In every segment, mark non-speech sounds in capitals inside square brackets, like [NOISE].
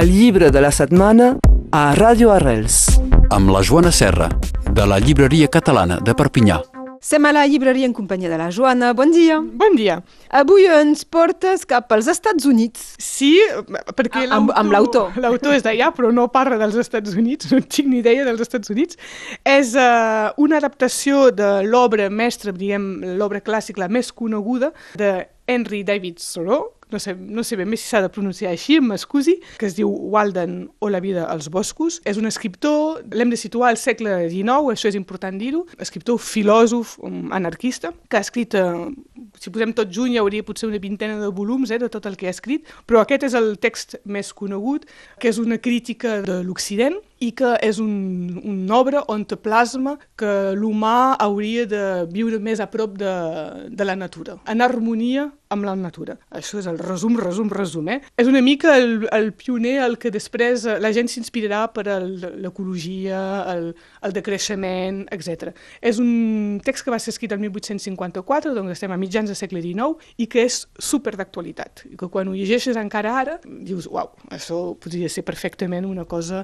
El llibre de la setmana a Ràdio Arrels. amb la Joana Serra, de la Llibreria Catalana de Perpinyà. Sem a la llibreria en companyia de la Joana. Bon dia. Bon dia. Avui ens portes cap als Estats Units. Sí, perquè Ah, amb- amb l'autor. L'autor és d'allà, però no parla dels Estats Units, [LAUGHS] no tinc ni idea dels Estats Units. És uh, una adaptació de l'obra mestra, diguem, l'obra clàssica la més coneguda, de Henry David Thoreau, no sé, no sé ben bé si s'ha de pronunciar així, m'excusi, que es diu Walden o la vida als boscos. És un escriptor, l'hem de situar al segle XIX, això és important dir-ho, escriptor, filòsof, um, anarquista, que ha escrit, eh, si posem tot juny hi hauria potser una vintena de volums eh, de tot el que ha escrit, però aquest és el text més conegut, que és una crítica de l'Occident i que és un, una obra on te plasma que l'humà hauria de viure més a prop de, de la natura, en harmonia amb la natura. Això és el resum, resum, resum. Eh? És una mica el, el pioner el que després eh, la gent s'inspirarà per al- l'ecologia, el, el decreixement, etc. És un text que va ser escrit el 1854, doncs estem a mitjans del segle XIX, i que és super d'actualitat. I que quan ho llegeixes encara ara, dius, uau, això podria ser perfectament una cosa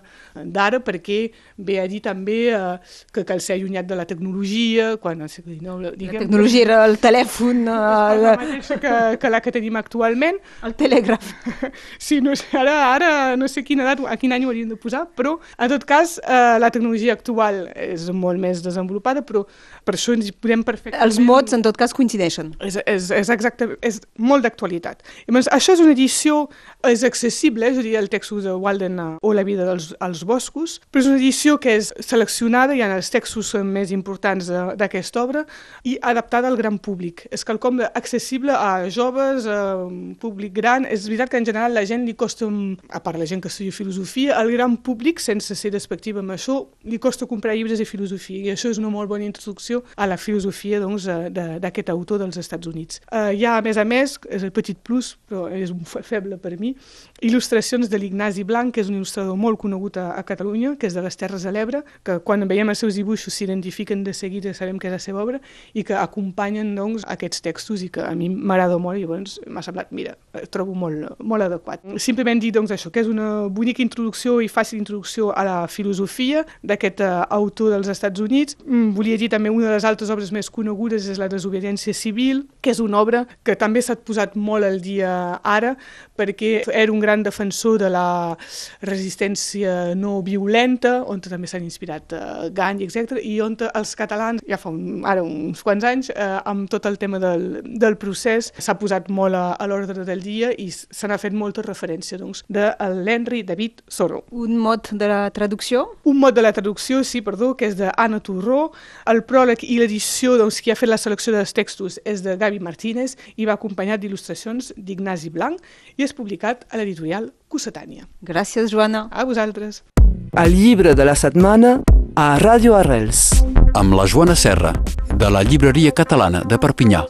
d'ara, perquè ve a dir també eh, que cal ser allunyat de la tecnologia, quan al segle XIX... La Diguem, tecnologia era el telèfon, [LAUGHS] eh, la mateixa que, que la que tenim actualment, [LAUGHS] el telègraf. [LAUGHS] Sí, no sé, ara, ara no sé quina edat, a quin any ho hauríem de posar, però en tot cas eh, la tecnologia actual és molt més desenvolupada, però per això ens podem perfectament... Els mots, en tot cas, coincideixen. És, és, és, exacte, és molt d'actualitat. Això és una edició, és accessible, és a dir, el textos de Walden eh, o La vida dels als boscos, però és una edició que és seleccionada, hi ha els textos més importants d'aquesta obra, i adaptada al gran públic. És quelcom accessible a joves, a públic gran. És veritat que en general la gent li costa, a part la gent que estudia filosofia, al gran públic, sense ser despectiva amb això, li costa comprar llibres de filosofia, i això és una molt bona introducció a la filosofia doncs, eh, d'aquest autor dels Estats Units. Uh, hi ha, a més a més, és el petit plus, però és un fe- feble per mi, il·lustracions de l'Ignasi Blanc, que és un il·lustrador molt conegut a, a Catalunya, que és de les Terres de l'Ebre, que quan veiem els seus dibuixos s'identifiquen de seguida, sabem que és la seva obra, i que acompanyen doncs, aquests textos i que a mi m'agrada molt i llavors m'ha semblat, mira, eh, trobo molt, molt adequat. Simplement dir doncs, això, que és una bonica introducció i fàcil introducció a la filosofia d'aquest uh, autor dels Estats Units. Mm, volia dir també una de les altres obres més conegudes és la desobediència civil, que és una obra que també s'ha posat molt al dia ara perquè era un gran defensor de la resistència no violenta, on també s'han inspirat uh, Gandhi, etc. i on els catalans, ja fa un, ara uns quants anys, eh, amb tot el tema del, del procés, s'ha posat molt a, a l'ordre del dia i se n'ha fet molta referència doncs, de l'Henry David Thoreau. Un mot de la traducció? Un mot de la traducció, sí, perdó, que és d'Anna Torró. El pròleg i l'edició doncs, qui ha fet la selecció dels textos és de Gavi Martínez i va acompanyat d'il·lustracions d'Ignasi Blanc i és publicat a l'editorial Cossetània. Gràcies, Joana. A vosaltres. El llibre de la setmana a Ràdio Arrels. Amb la Joana Serra, de la Llibreria Catalana de Perpinyà.